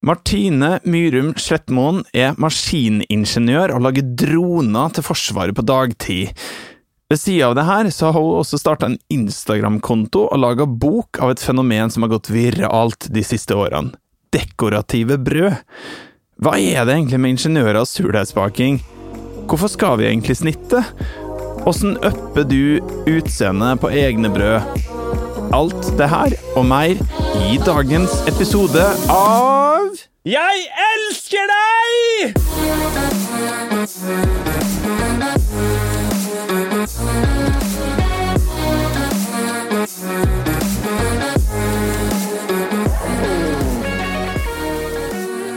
Martine Myrum Slettmoen er maskiningeniør og lager droner til Forsvaret på dagtid. Ved sida av det her så har hun også starta en Instagram-konto og laga bok av et fenomen som har gått viralt de siste årene. Dekorative brød. Hva er det egentlig med ingeniører og surdeigsbaking? Hvorfor skal vi egentlig snitte? Åssen upper du utseendet på egne brød? Alt det her og mer i dagens episode av Jeg elsker deg!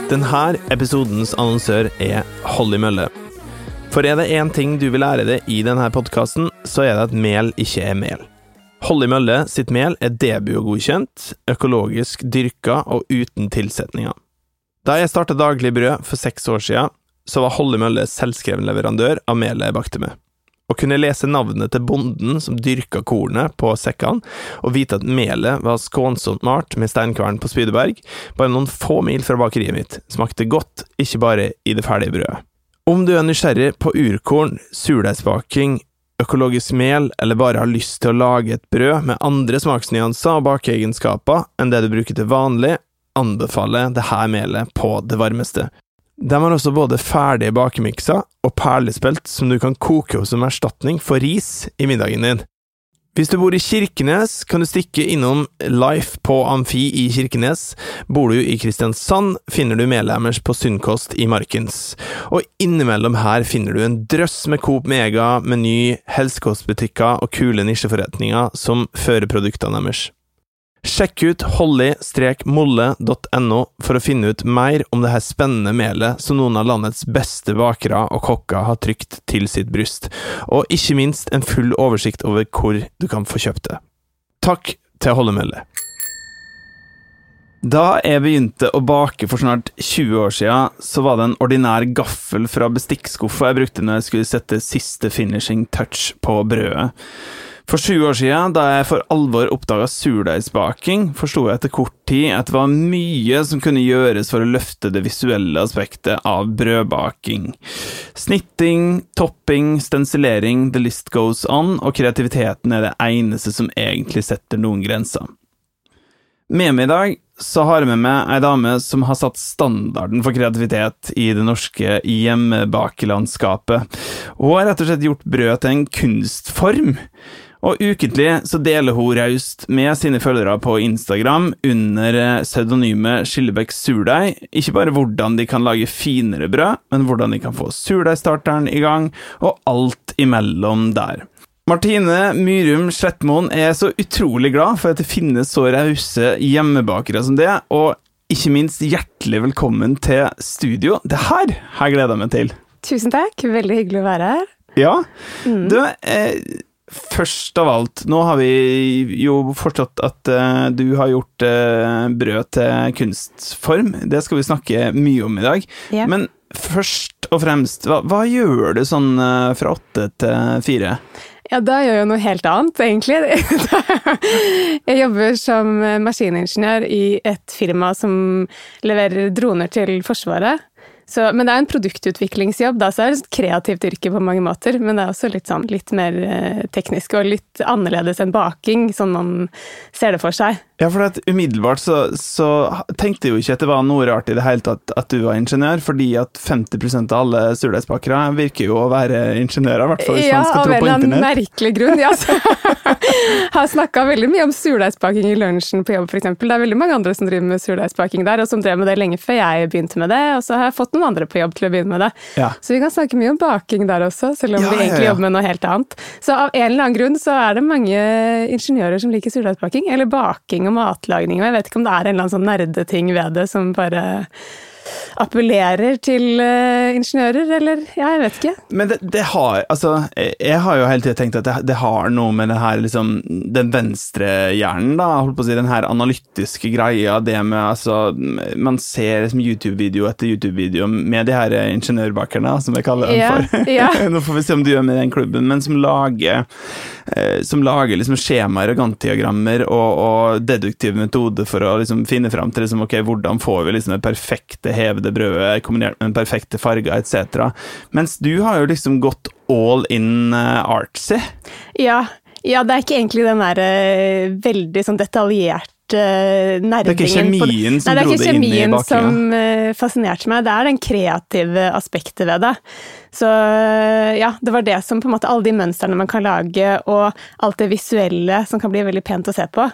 Denne episodens annonsør er Holly Mølle. For er det én ting du vil lære deg i denne podkasten, så er det at mel ikke er mel. Holly Mølle sitt mel er debut-godkjent, økologisk dyrka og uten tilsetninger. Da jeg starta Daglig Brød for seks år siden, så var Holly Mølle selvskreven leverandør av melet jeg bakte med. Å kunne lese navnet til bonden som dyrka kornet på sekkene, og vite at melet var skånsomt malt med steinkvern på Spydeberg, bare noen få mil fra bakeriet mitt, smakte godt, ikke bare i det ferdige brødet. Om du er nysgjerrig på urkorn, surdeigsbaking, økologisk mel, eller bare har lyst til å lage et brød med andre smaksnyanser og bakeegenskaper enn det du bruker til vanlig, anbefaler dette melet på det varmeste. De har også både ferdige bakemikser og perlespelt som du kan koke opp som erstatning for ris i middagen din. Hvis du bor i Kirkenes, kan du stikke innom Life på Amfi i Kirkenes. Bor du i Kristiansand, finner du medlemmers på Sunnkost i Markens. Og innimellom her finner du en drøss med Coop Mega, Meny, helsekostbutikker og kule nisjeforretninger som fører produktene deres. Sjekk ut holly-molle.no for å finne ut mer om det her spennende melet som noen av landets beste bakere og kokker har trykt til sitt bryst, og ikke minst en full oversikt over hvor du kan få kjøpt det. Takk til Hollemellet. Da jeg begynte å bake for snart 20 år siden, så var det en ordinær gaffel fra bestikkskuffa jeg brukte når jeg skulle sette siste finishing touch på brødet. For sju år siden, da jeg for alvor oppdaga surdeigsbaking, forsto jeg etter kort tid at det var mye som kunne gjøres for å løfte det visuelle aspektet av brødbaking. Snitting, topping, stensilering, the list goes on, og kreativiteten er det eneste som egentlig setter noen grenser. Med meg i dag så har jeg med meg ei dame som har satt standarden for kreativitet i det norske hjemmebakelandskapet. Hun har rett og slett gjort brød til en kunstform. Og ukentlig så deler hun raust med sine følgere på Instagram under pseudonymet Skillebekk surdeig, ikke bare hvordan de kan lage finere brød, men hvordan de kan få surdeigstarteren i gang, og alt imellom der. Martine Myrum Slettmoen er så utrolig glad for at det finnes så rause hjemmebakere som det, og ikke minst hjertelig velkommen til studio. Det her har jeg gleda meg til. Tusen takk, veldig hyggelig å være her. Ja, mm. du, eh, først av alt, nå har vi jo forstått at uh, du har gjort uh, brød til kunstform. Det skal vi snakke mye om i dag. Yeah. Men først og fremst, hva, hva gjør du sånn uh, fra åtte til fire? Ja, da gjør jeg noe helt annet, egentlig. Jeg jobber som maskiningeniør i et firma som leverer droner til Forsvaret. Så, men det er en produktutviklingsjobb, da, så er det et kreativt yrke på mange måter. Men det er også litt, sånn, litt mer eh, teknisk og litt annerledes enn baking, sånn man ser det for seg. Ja, for at umiddelbart så, så tenkte jeg jo ikke at det var noe rart i det hele tatt at du var ingeniør, fordi at 50% av alle surdeigsbakere virker jo å være ingeniører, i hvert fall hvis ja, man skal tro på internett. Ja, av en merkelig grunn. Ja, så, har snakka veldig mye om surdeigsbaking i lunsjen på jobb, f.eks. Det er veldig mange andre som driver med surdeigsbaking der, og som drev med det lenge før jeg begynte med det, og så har jeg fått noen andre på jobb til å begynne med det. Ja. Så vi kan snakke mye om baking der også, selv om Ja, vi egentlig ja. jobber med noe helt annet. Så av en eller annen grunn så er det mange ingeniører som liker surdeigsbaking, eller baking og matlagning, og jeg vet ikke om det er en eller annen sånn nerdeting ved det som bare appellerer til uh, ingeniører, eller ja, jeg vet ikke. Men det, det har Altså, jeg har jo hele tida tenkt at det, det, har noe med den her liksom Den venstre hjernen, da, holdt på å si, den her analytiske greia, det med altså Man ser liksom YouTube-video etter YouTube-video med de her ingeniørbakerne, som jeg kaller dem yeah, for. Yeah. Nå får vi se om du gjør med den klubben, men som lager eh, Som lager liksom skjemaer og Gantt-diagrammer og, og deduktiv metode for å liksom finne fram til liksom, ok, hvordan får vi liksom det perfekte hevede brødet kombinert med den perfekte farga etc. Mens du har jo liksom gått all in uh, artsy. Ja, ja, det er ikke egentlig den der eh, veldig sånn detaljerte uh, nerdingen. Det er ikke kjemien som dro det er dro ikke det inn i kjemien som eh, fascinerte meg, det er den kreative aspektet ved det. Så eh, ja, det var det som på en måte Alle de mønstrene man kan lage, og alt det visuelle som kan bli veldig pent å se på.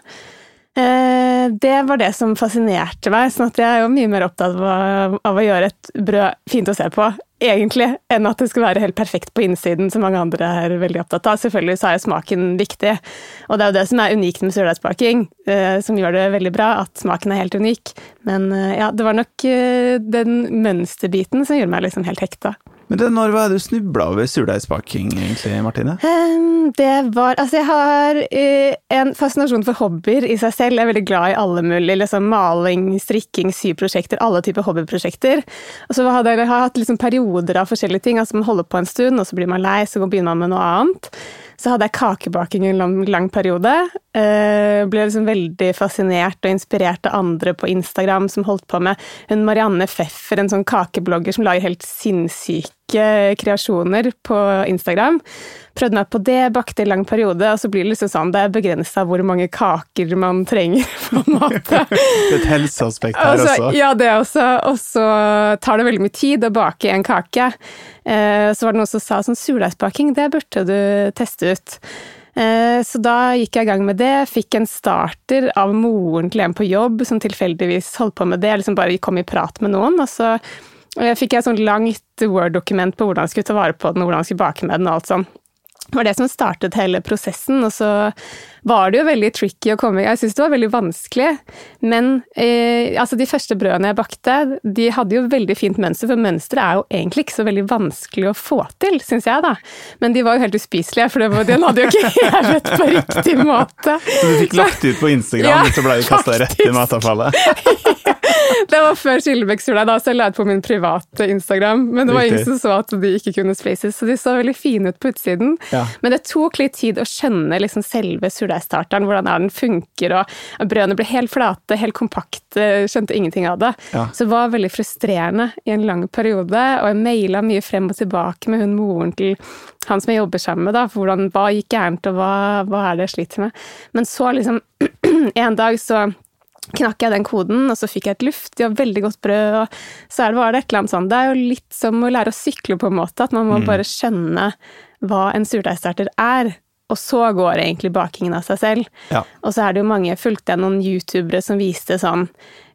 Eh, det var det som fascinerte meg, sånn at jeg er jo mye mer opptatt av, å- gjøre et brød fint å se på, egentlig, enn at det skal være helt perfekt på innsiden, som mange andre er veldig opptatt av. Selvfølgelig så er jo smaken viktig, og det er jo det som er unikt med surdeigsbaking, eh, som gjør det veldig bra, at smaken er helt unik. Men eh, ja, det var nok den mønsterbiten som gjorde meg liksom helt hekta. Men det, når var det du snubla over surdeigsbaking, egentlig, Martine? Um, Det var Altså, jeg har uh, en fascinasjon for hobbyer i seg selv. Jeg er veldig glad i alle mulige. Liksom maling, strikking, syprosjekter, alle typer hobbyprosjekter. Og så har jeg hatt liksom perioder av forskjellige ting. Altså man holder på en stund, og så blir man lei, så begynner man med noe annet. Så hadde jeg kakebaking en lang, lang periode. Uh, ble liksom veldig fascinert og inspirert av andre på Instagram som holdt på med hun Marianne Pfeffer, en sånn kakeblogger som lager helt sinnssyke kreasjoner på Instagram. Prøvde meg på det, bakte i lang periode, og så blir det liksom sånn, det er begrensa hvor mange kaker man trenger, på en måte. Det et helseaspekt her også. ja, det også. Og så tar det veldig mye tid å bake en kake. Eh, så var det noen som sa sånn surdeigsbaking, det burde du teste ut. Eh, så da gikk jeg i gang med det. Fikk en starter av moren til en på jobb som tilfeldigvis holdt på med det. Jeg liksom bare kom i prat med noen, og så fikk jeg et sånt langt Word-dokument på hvordan jeg skulle ta vare på den, hvordan jeg skulle bake med den og alt sånn. Det var det som startet hele prosessen, og så var det jo veldig tricky å komme i Jeg syns det var veldig vanskelig, men eh, altså de første brødene jeg bakte, de hadde jo veldig fint mønster, for mønsteret er jo egentlig ikke så veldig vanskelig å få til, syns jeg, da. Men de var jo helt uspiselige, for det var, den hadde jo ikke hevet på riktig måte. Så du fikk lagt ut på Instagram, Ja, så ble du kasta rett i matavfallet? Det var før Skillebekksula, da, så jeg la ut på min private Instagram. Men det var ingen som så at de ikke kunne spaces, så de så veldig fine ut på utsiden. Ja. Men det tok litt tid å skjønne liksom selve surdeigstarteren, hvordan er den funker, og brødene ble helt flate, helt kompakte, skjønte ingenting av det. Ja. Så det var veldig frustrerende i en lang periode, og jeg maila mye frem og tilbake med hun moren til han som jeg jobber sammen med, da, for hvordan, hva gikk gærent, og hva, hva er det jeg sliter med. Men så liksom, en dag så knakk jeg den koden, og så fikk jeg et luftig og veldig godt brød, og så er det, var det et eller annet sånn. Det er jo litt som å lære å sykle, på en måte, at man må bare skjønne hva en surdeigstarter er. Og så går egentlig bakingen av seg selv. Ja. Og så er det jo mange, fulgte jeg noen youtubere som viste sånn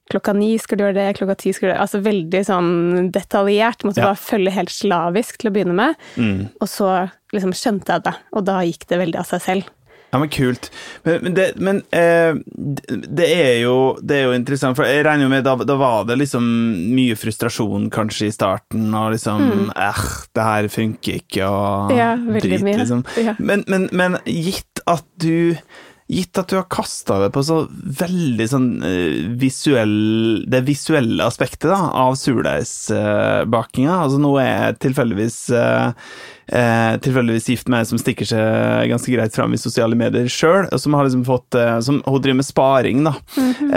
Klokka ni skal du gjøre det, klokka ti skal du gjøre det Altså veldig sånn detaljert. Måtte Ja. bare følge helt slavisk til å begynne med. Mm. Og så liksom skjønte jeg det, og da gikk det veldig av seg selv. Ja, men kult. Men, men, det, men eh, det- er jo, det er jo interessant, for jeg regner jo med da, da var det liksom mye frustrasjon kanskje i starten, og liksom eh, det her funker ikke, og Mm. Ja, drit, liksom. Ja. Men, men, men gitt at du Gitt at du har kasta det på så veldig sånn eh, visuell Det visuelle aspektet da, av surdeigsbakinga. altså nå er jeg tilfeldigvis eh, eh, tilfeldigvis gift med ei som stikker seg ganske greit fram i sosiale medier sjøl, og som har liksom fått eh, som, Hun driver med sparing, da.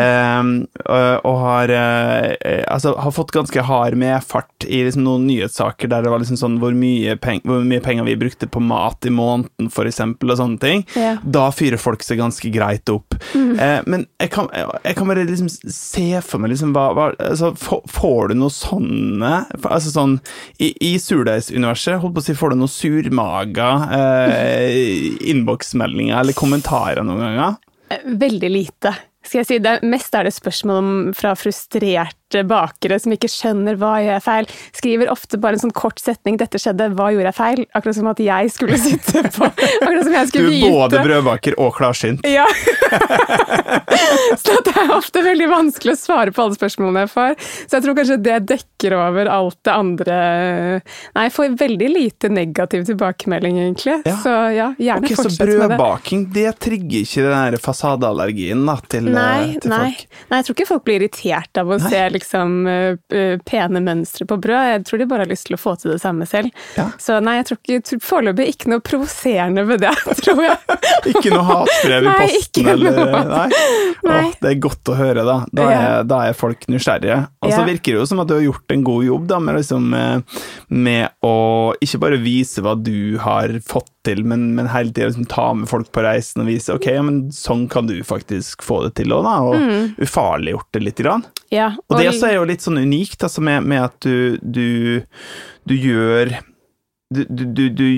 eh, og, og har eh, altså har fått ganske hard medfart i liksom noen nyhetssaker der det var liksom sånn hvor mye, peng, hvor mye penger vi brukte på mat i måneden, for eksempel, og sånne ting. Ja. Da fyrer folk seg ganske greit opp. Eh, men jeg kan, jeg kan bare liksom se for meg liksom hva, hva altså, får, får du noe sånne Altså sånn I, i surdeigsuniverset, holdt på å si, får du noe surmaga eh, innboksmeldinger eller kommentarer noen ganger? Veldig lite, skal jeg si. Det mest er det spørsmål om, fra frustrerte bakere som ikke skjønner hva gjør jeg feil, skriver ofte bare en sånn kort setning 'dette skjedde, hva gjorde jeg feil?' Akkurat som at jeg skulle sitte på Akkurat som jeg skulle vite. Du er både brødbaker og klarsynt. Ja. så det er ofte veldig vanskelig å svare på alle spørsmålene jeg får. Så jeg tror kanskje det dekker over alt det andre Nei, jeg får veldig lite negativ tilbakemelding, egentlig. Ja. Så ja, gjerne okay, fortsett med det. Så brødbaking, det trigger ikke den fasadeallergien da, til, nei, til nei. folk? Nei, jeg tror ikke folk blir irritert av å nei. se liksom uh, pene mønstre på brød. Jeg tror de bare har lyst til å få til det samme selv. Ja. Så nei, jeg tror ikke foreløpig ikke noe provoserende ved det, tror jeg. ikke noe hatbrev i posten, eller? Nei. nei. Åh, det er godt å høre, da. Da er, ja. da er folk nysgjerrige. Og så virker det jo som at du har gjort en god jobb da, med, liksom, eh, med å ikke bare vise hva du har fått til, men, men hele tida liksom, ta med folk på reisen og vise ok, men sånn kan du faktisk få det til òg, da. Og mm. ufarliggjort det litt. Grann. Ja, og, og det også er jo litt sånn unikt, altså, med, med at du, du, du gjør du, du,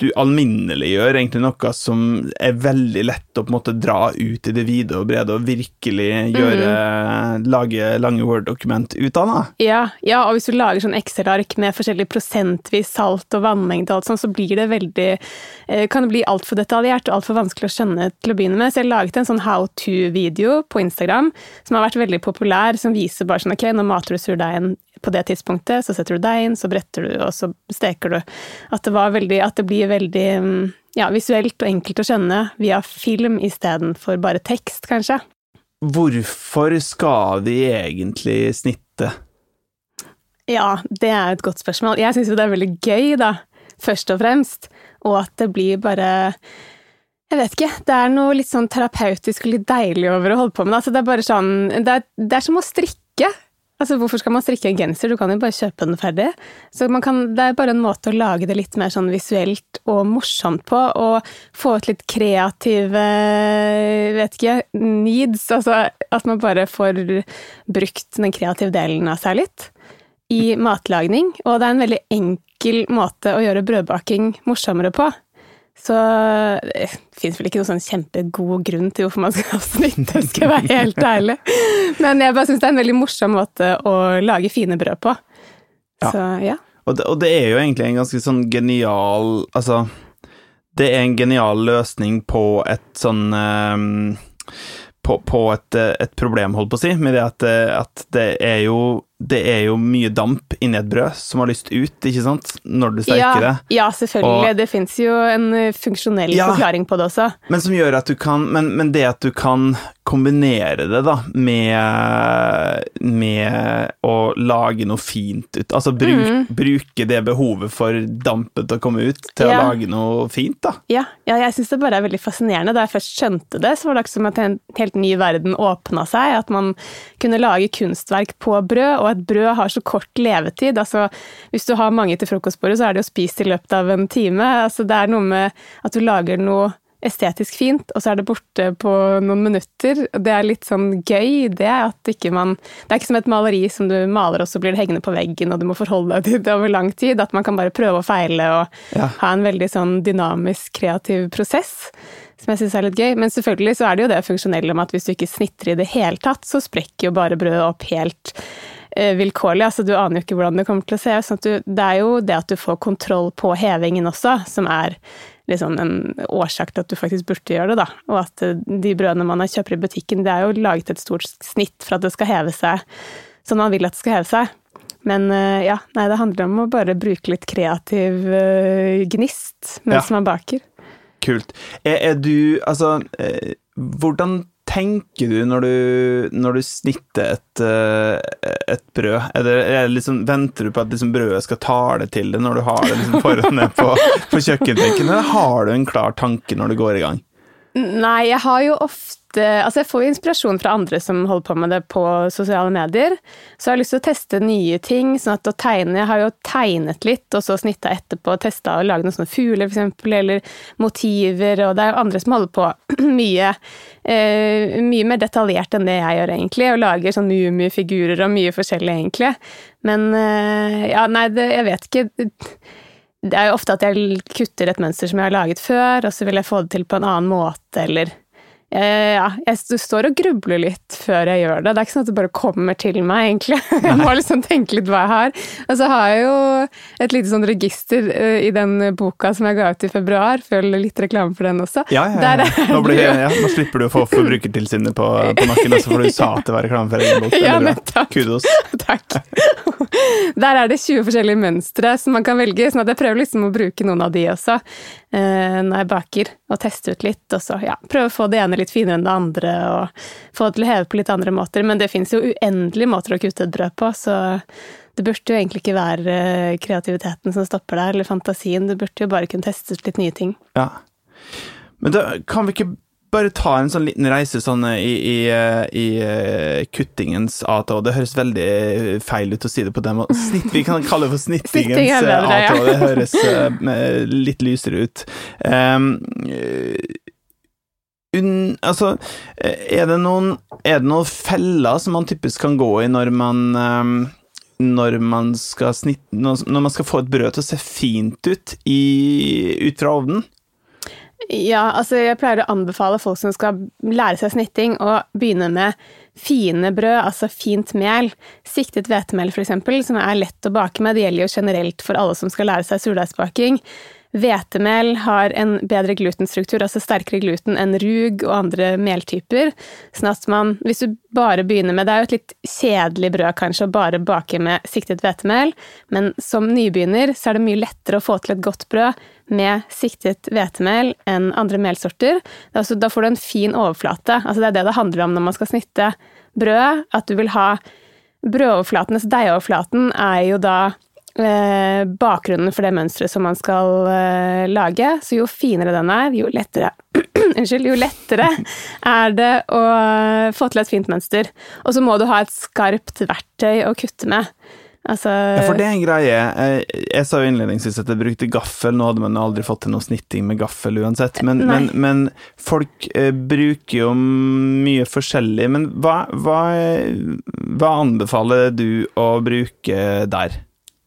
du, alminneliggjør egentlig noe som er veldig lett å på en måte dra ut i det vide og brede, og virkelig gjøre mm. Lage lange Word-dokument ut av. da. Ja, ja, og hvis du lager sånn Excel-ark med forskjellig prosentvis salt og vannmengde og alt sånt, så blir det veldig eh, Kan det bli altfor detaljert og altfor vanskelig å skjønne til å begynne med. Så jeg laget en sånn how to-video på Instagram som har vært veldig populær, som viser bare sånn ok, nå mater du surdeigen på det tidspunktet, så setter du deg inn, så bretter du, og så steker du. At det, veldig, at det blir veldig mm, ja, visuelt og enkelt å skjønne via film istedenfor bare tekst, kanskje. Hvorfor skal vi egentlig snitte? Ja, det er et godt spørsmål. Jeg syns jo det er veldig gøy, da, først og fremst, og at det blir bare jeg vet ikke. Det er noe litt sånn terapeutisk og litt deilig over å holde på med det. Altså, det er bare sånn det er, det er som å strikke. Altså, Hvorfor skal man strikke en genser? Du kan jo bare kjøpe den ferdig. Så kan, Det er bare en måte å lage det litt mer sånn visuelt og morsomt på, og få ut litt kreative vet ikke, needs. Altså at man bare får brukt den kreative delen av seg litt i matlagning. Og det er en veldig enkel måte å gjøre brødbaking morsommere på. Så det fins vel ikke noen sånn kjempegod grunn til hvorfor man skal ha snitte, skal jeg være helt ærlig. Men jeg bare syns det er en veldig morsom måte å lage fine brød på. Ja. Så ja. Og det, og det, er jo egentlig en ganske sånn genial Altså, det er en genial løsning på et sånn um, på, på et, et, problem, holdt på å si, med det at, at det er jo det er jo mye damp inni et brød som har lyst ut, ikke sant, når du steker ja, det. Ja, selvfølgelig. Og, det fins jo en eh, funksjonell ja, forklaring på det også. Men kan men, men, det at du kan kombinere det da med, med å lage noe fint ut Altså bruk, mm. bruke det behovet for dampen til å komme ut til ja. å lage noe fint, da. Ja, ja jeg syns det bare er veldig fascinerende. Da jeg først skjønte det, så var det som at en helt ny verden åpna seg. At man kunne lage kunstverk på brød. og et brød har så kort levetid. Altså, hvis du har mange til frokostbordet, så er det jo spist i løpet av en time. Altså, det er noe med at du lager noe estetisk fint, og så er det borte på noen minutter. Det er litt sånn gøy, det at ikke man Det er ikke som et maleri som du maler, og så blir det hengende på veggen, og du må forholde deg til det over lang tid. At man kan bare prøve og feile og ja. ha en veldig sånn dynamisk, kreativ prosess som jeg syns er litt gøy. Men selvfølgelig så er det jo det funksjonelle med at hvis du ikke snitrer i det hele tatt, så sprekker jo bare brødet opp helt vilkårlig. altså Du aner jo ikke hvordan det kommer til å se ut. sånn det er jo det at du får kontroll på hevingen også, som er liksom en årsak til at du faktisk burde gjøre det. da. Og at eh, de brødene man kjøper i butikken, det er jo laget et stort snitt for at det skal heve seg sånn man vil at det skal heve seg. Men eh, ja, nei, det handler om å bare bruke litt kreativ gnist mens ja. man baker. Kult. Er, er du Altså, eh, hvordan tenker du når du, når du snitter et, eh, et brød? Er det, er det liksom, venter du på at liksom brødet skal tale til det når du har det liksom foran deg på, på kjøkkenbenken, eller har du en klar tanke når du går i gang? Nei, jeg har jo ofte Altså, jeg får jo inspirasjon fra andre som holder på med det på sosiale medier. Så jeg har lyst til å teste nye ting. sånn at å tegne Jeg har jo tegnet litt, og så snitta etterpå. Testa å lage noen sånne fugler, eksempel, eller motiver. Og det er jo andre som holder på mye, eh, mye mer detaljert enn det jeg gjør, egentlig. Og lager sånn mumiefigurer og mye forskjellig, egentlig. Men eh, ja, nei, det, jeg vet ikke det er jo ofte at jeg kutter et mønster som jeg har laget før, og så vil jeg få det til på en annen måte, eller Eh, ja, jeg står og grubler litt før jeg gjør det. Det er ikke sånn at det bare kommer til meg, egentlig. Jeg må liksom tenke litt hva jeg har. Og så har jeg jo et lite sånn register uh, i den boka som jeg ga ut i februar. Følg litt reklame for den også. Ja, ja, ja. Nå, blir, ja. Nå, slipper du å få Forbrukertilsynet på, på nakken også, for du sa at det var reklame for egen bok. Ja, nettopp. Kudos. Takk. Der er det 20 forskjellige mønstre som man kan velge, sånn at jeg prøver liksom å bruke noen av de også uh, når jeg baker, og teste ut litt. Og så ja, prøve å få det ene litt finere enn det andre, og få det til å heve på litt andre måter. Men det fins jo uendelige måter å kutte et brød på, så det burde jo egentlig ikke være eh, kreativiteten som stopper der, eller fantasien. Det burde jo bare kunne testes litt nye ting. Ja. Men da kan vi ikke bare ta en sånn liten reise sånn eh, i, i, eh, i kuttingens ATO. det høres veldig feil ut å si det på den måten. Snitt, vi kan kalle det for snittingens art, og det høres litt lysere ut. Um, Un, altså, er det, noen, er det noen feller som man typisk kan gå i når man um, når man skal snitte Når man skal få et brød til å se fint ut i, ut fra ovnen? Ja, altså jeg pleier å anbefale folk som skal lære seg snitting, å begynne med fine brød, altså fint mel. Siktet hvetemel, eksempel, som er lett å bake med. Det gjelder jo generelt for alle som skal lære seg surdeigsbaking. Hvetemel har en bedre glutenstruktur, altså sterkere gluten enn rug og andre meltyper. Sånn at man, hvis du bare begynner med Det er jo et litt kjedelig brød kanskje å bare bake med siktet hvetemel, men som nybegynner så er det mye lettere å få til et godt brød med siktet hvetemel enn andre melsorter. Altså, da får du en fin overflate. Altså, det er det det handler om når man skal snitte brød. At du vil ha Brødoverflaten, altså deigoverflaten, er jo da bakgrunnen for det mønsteret som man skal eh, lage. Så jo finere den er, jo lettere Unnskyld, jo lettere er det å eh, få til et fint mønster. Og så må du ha et skarpt verktøy å kutte med. Altså, ja, for det er en greie. Jeg sa jo innledningsvis at jeg brukte gaffel. Nå hadde man aldri fått til noe snitting med gaffel uansett. Men, men, men folk eh, bruker jo mye forskjellig. Men hva, hva, hva anbefaler du å bruke der?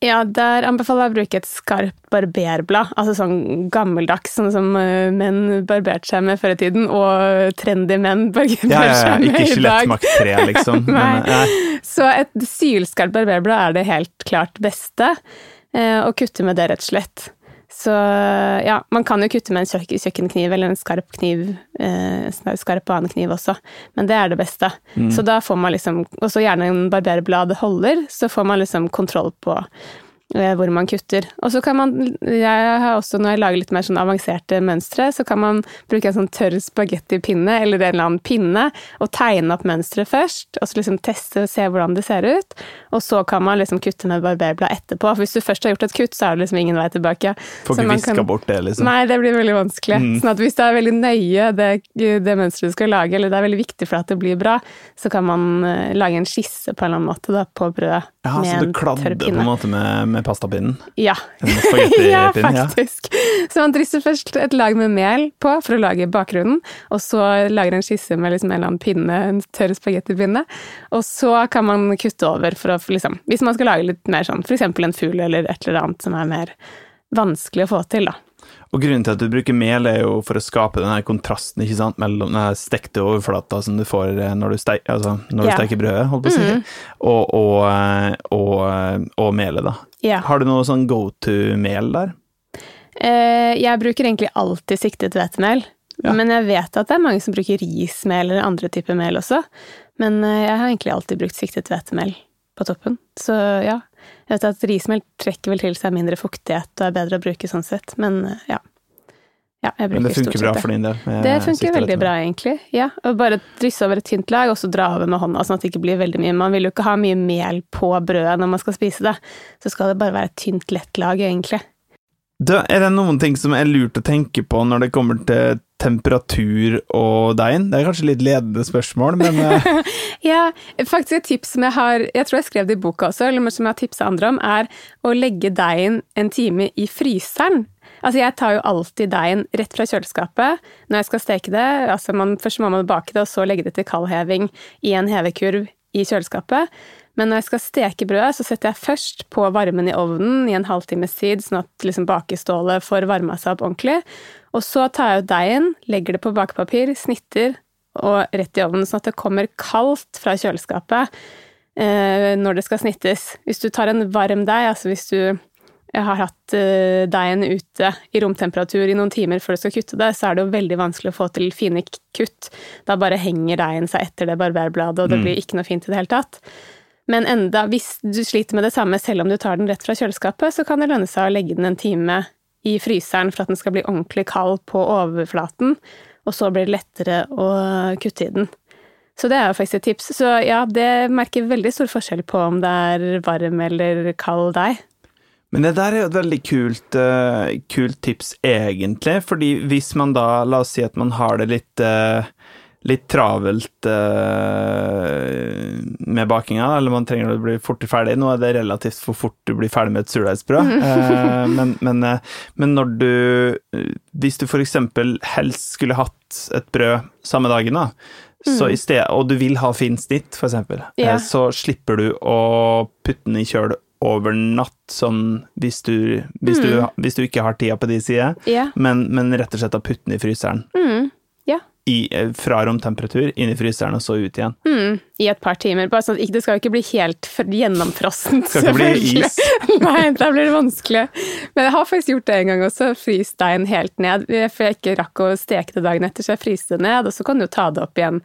Ja, der anbefaler jeg å bruke et skarpt barberblad. Altså sånn gammeldags, sånn som eh, menn barberte seg med før i tiden, og trendy menn barberte ja, ja, ja. seg med i dag. Ikke skjelettmakt 3, liksom. Men, Så et sylskarpt barberblad er det helt klart beste. Eh, å kutte med det, rett og slett. Så ja, man kan jo kutte med en kjøkkenkniv eller en skarp kniv, eh, skarp annen kniv også, men det er det beste. Mm. Så da får man liksom, og så gjerne en barberblad holder, så får man liksom kontroll på Eh, hvor man kutter. Og så kan man, jeg har også når jeg lager litt mer sånn avanserte mønstre, så kan man bruke en sånn tørr spagettipinne eller en eller annen pinne og tegne opp mønsteret først, og så liksom teste og se hvordan det ser ut. Og så kan man liksom kutte med barberblad etterpå. For hvis du først har gjort et kutt, så er det liksom ingen vei tilbake. Får ikke viska bort det, liksom? Nei, det blir veldig vanskelig. Mm. Sånn at hvis det er veldig nøye det, det mønsteret du skal lage, eller det er veldig viktig for at det blir bra, så kan man eh, lage en skisse på en eller annen måte da, på brødet ja, med. Så du kladder på en måte med, med pastapinnen? Ja. ja, faktisk. Så man drysser først et lag med mel på for å lage bakgrunnen, og så lager en skisse med liksom en eller annen pinne, en tørr spagettipinne. Og så kan man kutte over for å liksom Hvis man skal lage litt mer sånn, f.eks. en fugl eller et eller annet som er mer vanskelig å få til, da. Og grunnen til at du bruker mel, er jo for å skape denne kontrasten ikke sant, mellom den stekte overflata som du får eh, når du, steik, altså, når du yeah. steker brødet, holdt på å si, mm. og, og, eh, og, eh, og, melet, da. Yeah. Har du noe sånn go to-mel der? Uh, jeg bruker egentlig alltid siktet hvetemel. Ja. Men jeg vet at det er mange som bruker rismel eller andre typer mel også. Men jeg har egentlig alltid brukt siktet hvetemel på toppen. Så ja, jeg vet at rismel trekker vel til seg mindre fuktighet og er bedre å bruke sånn sett, men eh, ja. ja men det funker bra for din del? Det funker veldig bra, egentlig. Ja, og Bare drysse over et tynt lag, og så dra over med hånda, sånn at det ikke blir veldig mye. Man vil jo ikke ha mye mel på brødet når man skal spise det. Så skal det bare være et tynt, lett lag, egentlig. Er det noen ting som er lurt å tenke på når det kommer til temperatur og deigen? Det er kanskje litt ledende spørsmål, men eh. Ja, faktisk et tips som jeg har Jeg tror jeg skrev det i boka også, eller som jeg har tipsa andre om, er å legge deigen en time i fryseren. Altså, jeg tar jo alltid deigen rett fra kjøleskapet når jeg skal steke det. Altså, man, først må man bake det, og så legge det til kaldheving i en hevekurv i kjøleskapet. Men når jeg skal steke brødet, så setter jeg først på varmen i ovnen i en halvtimes tid, sånn at liksom bakestålet får varma seg opp ordentlig. Og så tar jeg ut deigen, legger det på bakepapir, snitter og rett i ovnen, sånn at det kommer kaldt fra kjøleskapet eh, når det skal snittes. Hvis du tar en varm deig, altså hvis du har hatt eh, deigen ute i romtemperatur i noen timer før du skal kutte det, så er det jo veldig vanskelig å få til fine kutt. Da bare henger deigen seg etter det barberbladet, og det mm. blir ikke noe fint i det hele tatt. Men enda, hvis du sliter med det samme selv om du tar den rett fra kjøleskapet, så kan det lønne seg å legge den en time i fryseren for at den skal bli ordentlig kald på overflaten, og så blir det lettere å kutte i den. Så det er jo faktisk et tips. Så ja, det merker veldig stor forskjell på om det er varm eller kald deig. Men det der er jo et veldig kult, uh, kult, tips, egentlig. Fordi hvis man da, la oss si at man har det litt, uh, litt travelt uh, med bakinga, eller man trenger å bli fortere ferdig Nå er det relativt for fort du blir ferdig med et surdeigsbrød, men, men, men, når du Hvis du f.eks. helst skulle hatt et brød samme dagen, da, så mm. i sted, og du vil ha fint snitt, f.eks., yeah. så slipper du å putte den i kjøl over natt, sånn hvis du, hvis, mm. du, hvis du, ikke har tida på de side, yeah. men, men, rett og slett å putte den i fryseren. Mm. I, eh, fra romtemperatur inn i fryseren, og så ut igjen. Mm. I et par timer. Bare sånn, det skal jo ikke bli helt gjennomfrossent, Skal ikke bli is. Nei, da blir det vanskelig. Men jeg har faktisk gjort det en gang også, fryst deigen helt ned. For jeg ikke rakk å steke det dagen etter, så jeg fryste det ned, og så kan du jo ta det opp igjen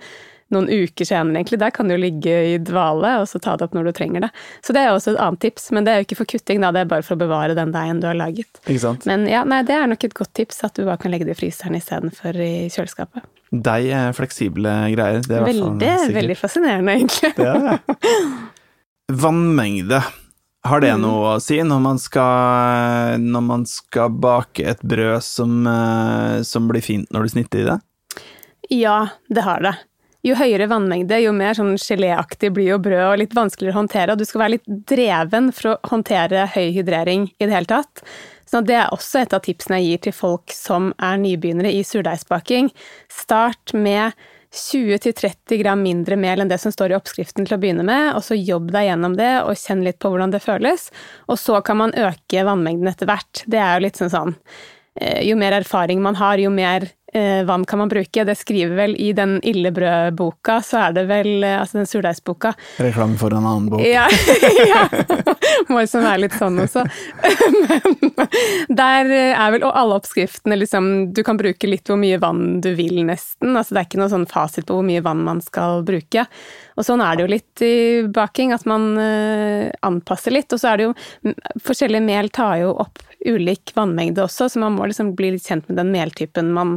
noen uker senere, egentlig. Der kan du ligge i dvale, og så ta det opp når du trenger det. Så det er også et annet tips, men det er jo ikke for kutting, da, det er bare for å bevare den deigen du har laget. Ikke sant? Men ja, nei, det er nok et godt tips, at du bare kan legge det i fryseren istedenfor i kjøleskapet. Deig er fleksible greier. Det er veldig, veldig fascinerende, egentlig. Det er det. Vannmengde. Har det mm. noe å si når man skal, når man skal bake et brød som, eh, som blir fint når du snitter i det? Ja, det har det jo høyere vannmengde, jo mer sånn geléaktig blir jo brød og litt vanskeligere å håndtere. Og du skal være litt dreven for å håndtere høy hydrering i det hele tatt. Så det er også et av tipsene jeg gir til folk som er nybegynnere i surdeigsbaking. Start med 20-30 gram mindre mel enn det som står i oppskriften til å begynne med, og så jobb deg gjennom det og kjenn litt på hvordan det føles. Og så kan man øke vannmengden etter hvert. Det er jo litt sånn sånn eh, Jo mer erfaring man har, jo mer vann kan man bruke? Det skriver vel i den Illebrød-boka, så er det vel eh, Altså den surdeigsboka. Reklame for en annen bok. Ja. ja. Må liksom være litt sånn også. Men der er vel Og alle oppskriftene, liksom Du kan bruke litt hvor mye vann du vil, nesten. Altså det er ikke noe sånn fasit på hvor mye vann man skal bruke. Og sånn er det jo litt i baking, at man eh, anpasser litt. Og så er det jo Forskjellige mel tar jo opp ulik vannmengde også, så man må liksom bli litt kjent med den meltypen man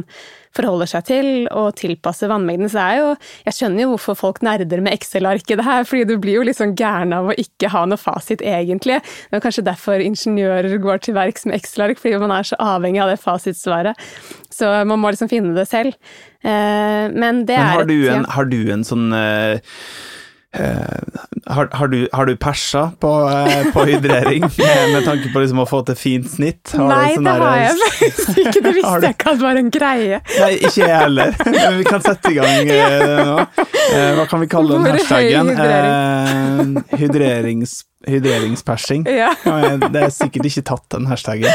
forholder seg til, og tilpasse vannmengden. Så det er jo Jeg skjønner jo hvorfor folk nerder med Excel-ark i det her, fordi du blir jo litt sånn gæren av å ikke ha noe fasit, egentlig. Det er kanskje derfor ingeniører går til verks med Excel-ark, fordi man er så avhengig av det fasitsvaret. Så man må liksom finne det selv. Eh, men det Men har er du en, har du en sånn Uh, har, har, du, har, du, persa på, uh, på hydrering med, med, tanke på liksom å få til fint snitt? Har Nei, sånn det har jeg faktisk ikke. Det visste jeg ikke at var en greie. Nei, ikke jeg heller. Men vi kan sette i gang uh, nå. hva kan vi kalle den hashtagen? hydrerings hydreringspersing. Ja. det er sikkert ikke tatt, den hashtagen.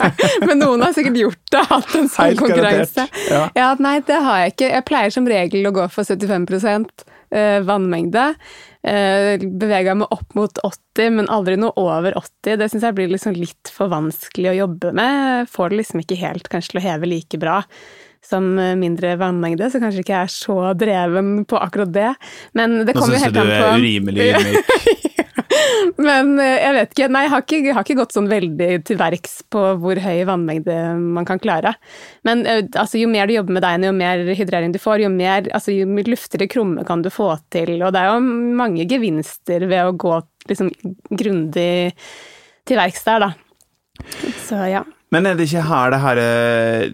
nei, men noen har sikkert gjort det, hatt en sånn konkurranse. Ja. ja. Nei, det har jeg ikke. Jeg pleier som regel å gå for 75 eh, vannmengde. Eh, Bevega meg opp mot 80, men aldri noe over 80. Det syns jeg blir liksom litt for vanskelig å jobbe med. Får det liksom ikke helt kanskje til å heve like bra som mindre vannmengde, så kanskje ikke jeg er så dreven på akkurat det. Men det kommer jo helt an på Nå syns du du er urimelig ydmyk. Men eh, jeg vet ikke. Nei, jeg har ikke, jeg har ikke gått sånn veldig til verks på hvor høy vannmengde man kan klare. Men eh, altså, jo mer du jobber med deigen, jo mer hydrering du får, jo mer altså, jo luftigere krumme kan du få til. Og det er jo mange gevinster ved å gå liksom grundig til verks der, da. Så ja. Men er det ikke her det her eh,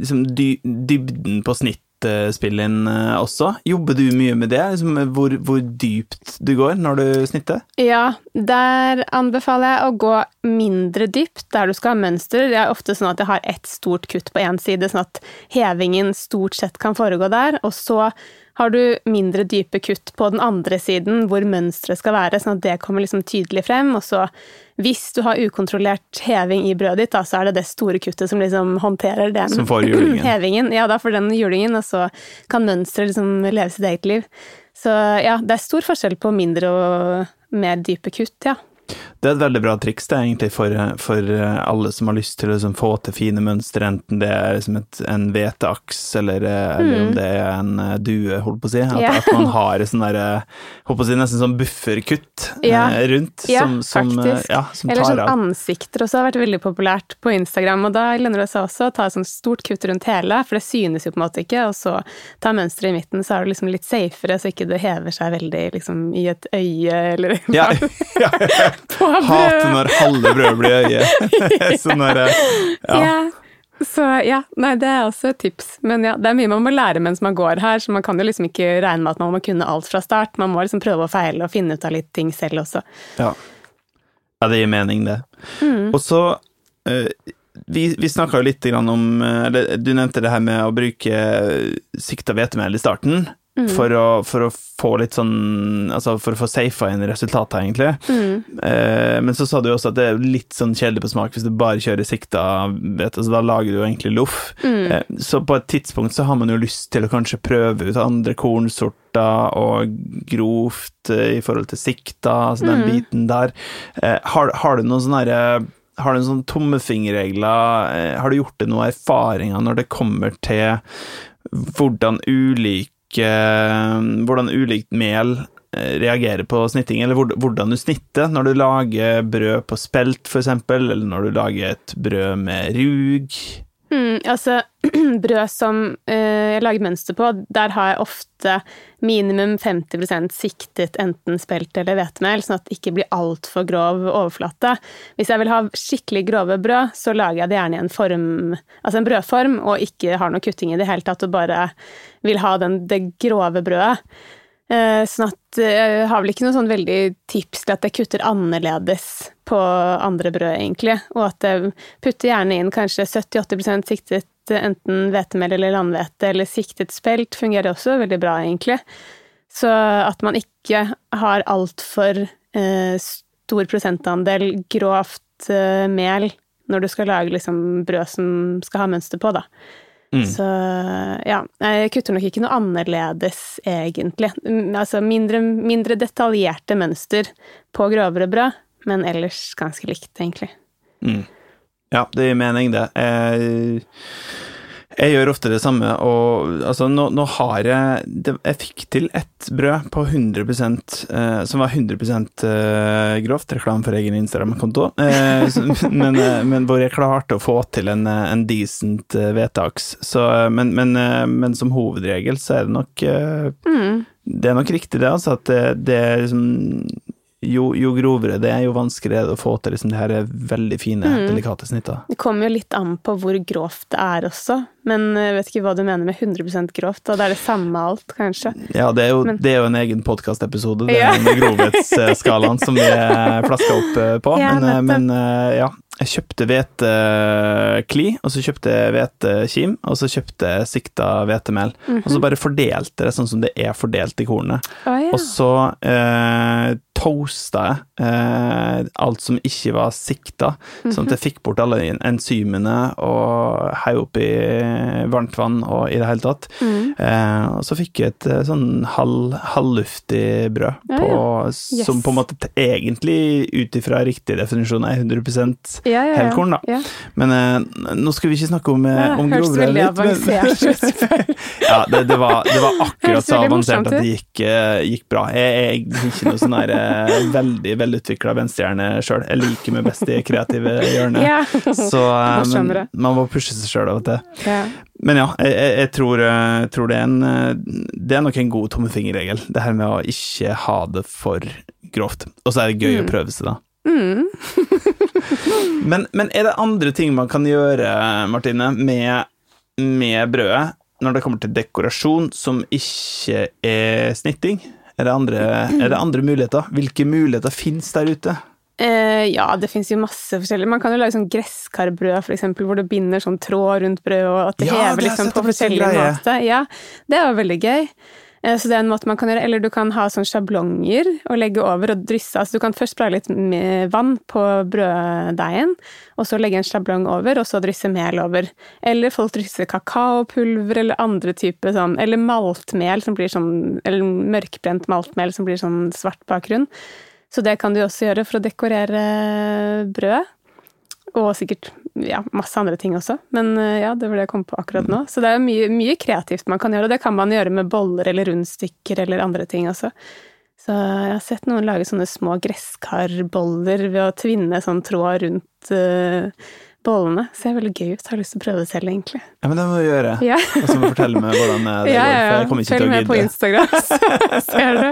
liksom, dybden på snitt snittspille inn eh, også. Jobber du mye med det? Liksom, hvor, hvor, dypt du går når du snitter? Ja, der anbefaler jeg å gå mindre dypt der du skal ha mønster. Det er ofte sånn at jeg har ett stort kutt på én side, sånn at hevingen stort sett kan foregå der. Og så har du mindre dype kutt på den andre siden, hvor mønsteret skal være, sånn at det kommer liksom tydelig frem. Og så, hvis du har ukontrollert heving i brødet ditt, da, så er det det store kuttet som liksom håndterer den Som får julingen. hevingen. Ja, da får den julingen, og så kan mønsteret liksom leve sitt eget liv. Så ja, det er stor forskjell på mindre og mer dype kutt, ja. Det er et veldig bra triks det er egentlig for, for alle som har lyst til å liksom få til fine mønstre, enten det er liksom et, en hveteaks eller, eller om det er en eh, due, holdt på å si. At, yeah. at man har et sånn der, eh, holdt på å si, nesten sånn bufferkutt Ja. eh, rundt, Ja, som, som, eh, faktisk. ja, som Eller sånn av. ansikter også har vært veldig populært på Instagram, og da lønner det seg også å ta et sånt stort kutt rundt hele, for det synes jo på en måte ikke, og så ta mønsteret i midten, så er det liksom litt safere, så ikke det hever seg veldig liksom i et øye, eller Ja, ja, ja. på Hater når halve brødet blir øye. sånn der, eh, ja. Ja. Så ja, nei, det er også et tips. Men ja, det er mye man må lære mens man går her, så man kan jo liksom ikke regne med at man må kunne alt fra start. Man må liksom prøve og feile og finne ut av litt ting selv også. Ja. ja, det gir mening, det. Mm. Og så eh, Vi, vi snakka jo litt grann om eh, Eller du nevnte det her med å bruke eh, sikta hvetemel i starten. Mm. For, å, for å få litt sånn Altså for å få safa inn resultatet, egentlig. Mm. Eh, men så sa du også at det er litt sånn kjedelig på smak hvis du bare kjører sikta vet, altså Da lager du jo egentlig loff. Mm. Eh, så på et tidspunkt så har man jo lyst til å kanskje prøve ut andre kornsorter og grovt eh, i forhold til sikta, altså den Mm. biten der. Eh, har, har du noen sånne herre har du noen tommefingerregler? Eh, Har du gjort deg noen erfaringer når det kommer til hvordan ulike Hvordan ulikt mel eh, reagerer på snitting, eller hvordan du snitter når du lager brød på spelt, eksempel, eller når du lager et brød med rug? Mm, altså, brød som eh, jeg lager mønster på, der har jeg ofte minimum 50% siktet enten spelt eller hvetemel, sånn at det ikke blir altfor grov overflate. Hvis jeg vil ha skikkelig grove brød, så lager jeg det gjerne i en form, altså en brødform, og ikke har noe kutting i det hele tatt, og bare vil ha den, det grove brødet. Eh, Sånn at eh, jeg har vel ikke noe sånn veldig tips til at jeg kutter annerledes på andre brød, egentlig. Og at jeg putter gjerne inn kanskje 70-80 siktet enten hvetemel eller landhvete, eller siktet spelt fungerer også veldig bra, egentlig. Så at man ikke har altfor eh, stor prosentandel grovt eh, mel når du skal lage liksom, brød som skal ha mønster på, da. Mm. Så ja, jeg kutter nok ikke noe annerledes, egentlig. Mm, Altså mindre, mindre detaljerte mønster på grovere brød, men ellers ganske likt, egentlig. Mm. Ja, det gir mening, det. Jeg, jeg gjør ofte det samme, og altså, nå, nå har jeg det, Jeg fikk til ett brød på 100 eh, som var 100 eh, grovt. Reklame for egen Instagram-konto. Eh, men, eh, men hvor jeg klarte å få til en, eh, en decent eh, vedtaks. Så, men, men, men som hovedregel så er det nok Mm. Det er nok riktig, det, altså. At det, det er liksom jo, jo grovere det er, jo vanskeligere er det å få til liksom, de her veldig fine, Mm. delikate snittene. Det kommer jo litt an på hvor grovt det er også, men jeg vet ikke hva du mener med 100 grovt, Da det er det samme alt, kanskje. Ja, det er jo, Men- det er jo en egen podkastepisode, Ja. med grovhetsskalaen som vi er flaska opp eh, på. Ja, men, eh, men eh, ja, jeg kjøpte hvetekli, og så kjøpte jeg hvetekim, og så kjøpte jeg sikta hvetemel. Og så bare fordelte det sånn som det er fordelt i kornet. Oh, ja. Og så eh, toasta jeg eh, alt som ikke var sikta, sånn at jeg fikk bort alle enzymene og heiv opp i varmt vann og i det hele tatt. Mm. Eh, og så fikk jeg et eh, sånn halv, halvluftig brød, Ja, på, Yes. som på en måte egentlig ut ifra riktig definisjon er 100 ja, ja, ja. helkorn, da. Ja. Men eh, nå skal vi ikke snakke om, eh, Ja, om hørtes grovere veldig litt, men- ja, det, det, var, det var akkurat så avansert at det gikk, eh, gikk bra. Jeg, jeg er ikke noe sånn her eh, veldig velutvikla venstrehjerne sjøl. Jeg liker meg best i kreative hjørnet. Ja. Så men, man må pushe seg sjøl av og til. ja. Men ja, jeg, jeg, tror, eh, tror det er en Det er nok en god tommefingerregel, det her med å ikke ha det for grovt. Og så er det gøy å prøve seg, da. Mm. Men, men er det andre ting man kan gjøre, Martine, med, med brødet når det kommer til dekorasjon som ikke er snitting? Er det andre, er det andre muligheter? Hvilke muligheter finnes der ute? Eh, ja, det fins jo masse forskjellig. Man kan jo lage sånn gresskarbrød, eksempel, hvor du binder sånn tråd rundt brødet, og at det Ja, hever liksom på forskjellige en sånn forskjellig greie. måte. Ja, det er jo veldig gøy. Eh, Så det er en måte man kan gjøre. Eller du kan ha sånn sjablonger og legge over og drysse. Altså du kan først spraye litt vann på brøddeigen, og så legge en sjablong over, og så drysse mel over. Eller folk drysser kakaopulver eller andre typer sånn Eller maltmel som blir sånn Eller mørkbrent maltmel som blir sånn svart bakgrunn. Så det kan du også gjøre for å dekorere brød. Og sikkert ja, masse andre ting også. Men eh, ja, det var det jeg kom på akkurat nå. Så det er mye, mye kreativt man kan gjøre, og det kan man gjøre med boller eller rundstykker eller andre ting også. Så jeg har sett noen lage sånne små gresskarboller ved å tvinne sånn tråd rundt eh, bollene. Ser veldig gøy ut. Har lyst til å prøve det selv, egentlig. Ja, men det må du gjøre. Ja, Og så må du fortelle meg hvordan det ja, går, ja. for jeg kommer ikke Følg til å med på. Instagram, så ser du.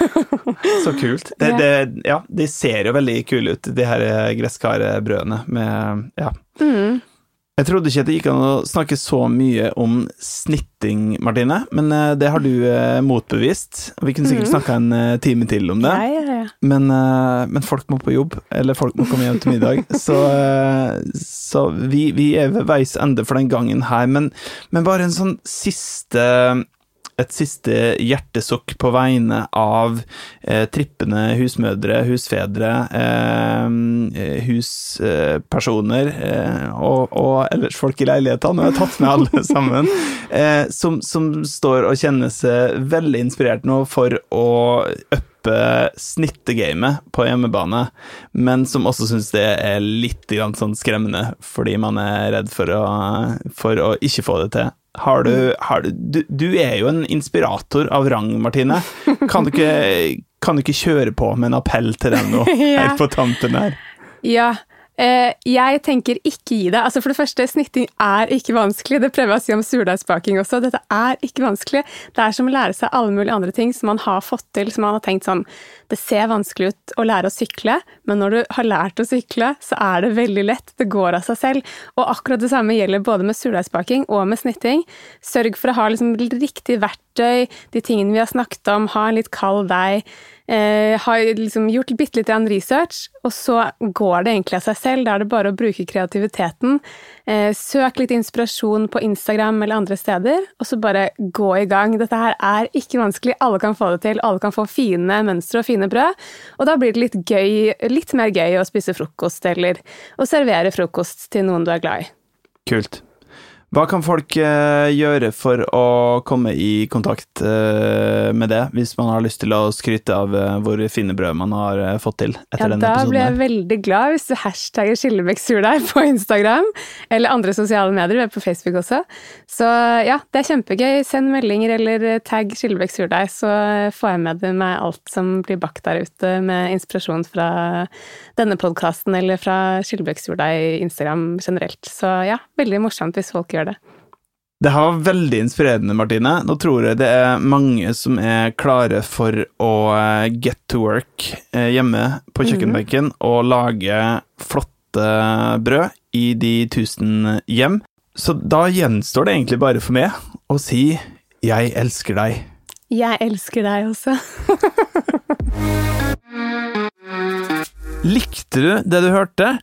Så kult. Det, Ja. det, ja, de ser jo veldig kule ut, de her gresskarbrødene med Ja. Mm. Jeg trodde ikke at det gikk an å snakke så mye om snitting, Martine, men eh, det har du eh, motbevist. Vi kunne sikkert mm. snakka en eh, time til om det. Ja, ja, ja. Men, men folk må på jobb, eller folk må komme hjem til middag. Så, så vi, vi er ved veis ende for den gangen her. Men, men bare en sånn siste et siste hjertesukk på vegne av eh, trippende husmødre, husfedre, eh, huspersoner eh, og, og ellers folk i leilighetene. Har jeg tatt med alle sammen. Eh, som, som står og kjenner seg veldig inspirert nå for å uppe snittegamet på hjemmebane, men som også syns det er litt sånn skremmende, fordi man er redd for å, for å ikke få det til. Har du, har du, du Du er jo en inspirator av rang, Martine. Kan du ikke, kan du ikke kjøre på med en appell til dem nå, Ja. helt på tampen her? Ja. Eh, jeg tenker ikke gi det. Altså For det første, snitting er ikke vanskelig. Det prøver jeg å si om surdeigsbaking også. Dette er ikke vanskelig. Det er som å lære seg alle mulige andre ting som man har fått til, som man har tenkt sånn Det ser vanskelig ut å lære å sykle, men når du har lært å sykle, så er det veldig lett. Det går av seg selv. Og akkurat det samme gjelder både med surdeigsbaking og med snitting. Sørg for å ha liksom riktig verktøy, de tingene vi har snakket om, ha en litt kald deig. Eh, har liksom gjort bitte litt research, og så går det egentlig av seg selv. Da er det bare å bruke kreativiteten. Eh, søk litt inspirasjon på Instagram eller andre steder, og så bare gå i gang. Dette her er ikke vanskelig, alle kan få det til. Alle kan få fine mønstre og fine brød. Og da blir det litt gøy, litt mer gøy å spise frokost, eller å servere frokost til noen du er glad i. Kult. Hva kan folk eh, gjøre for å komme i kontakt eh, med det, hvis man har lyst til å skryte av eh, hvor fine brød man har fått til etter Ja, denne da blir jeg her? veldig glad hvis du hashtagger Skillebekk-surdeig på Instagram, eller andre sosiale medier, vi er på Facebook også. Så ja, det er kjempegøy. Send meldinger eller tagg Skillebekk-surdeig, så får jeg med meg alt som blir bakt der ute, med inspirasjon fra denne podkasten eller fra Skillebekk-surdeig Instagram generelt. Så ja, veldig morsomt hvis folk gjør det. Det her var veldig inspirerende, Martine. Nå tror jeg det er mange som er klare for å eh, get to work eh, hjemme på kjøkkenbenken og lage flotte brød i de tusen hjem. Så da gjenstår det egentlig bare for meg å si 'jeg elsker deg'. Jeg elsker deg også. Likte du det du hørte?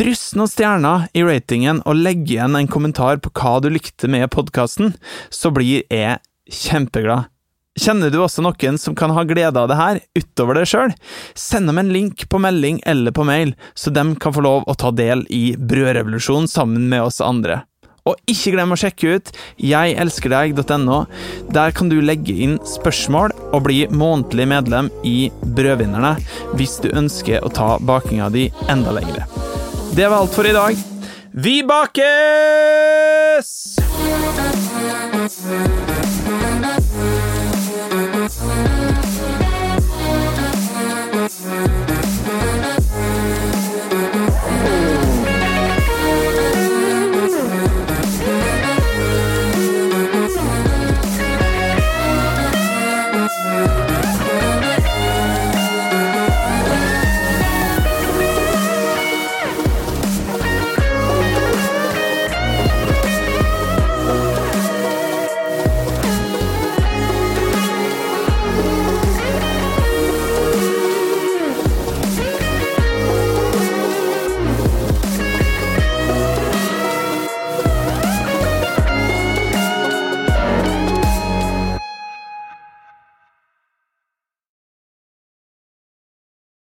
Dryss noen stjerner i ratingen og legg igjen en kommentar på hva du likte med podkasten, så blir jeg kjempeglad. Kjenner du også noen som kan ha glede av det her, utover deg sjøl? Send dem en link på melding eller på mail, så de kan få lov å ta del i brødrevolusjonen sammen med oss andre. Og ikke glem å sjekke ut jegelskerdeg.no. Der kan du legge inn spørsmål og bli månedlig medlem i Brødvinnerne hvis du ønsker å ta bakinga di enda lengre. Det var alt for i dag. Vi bakes!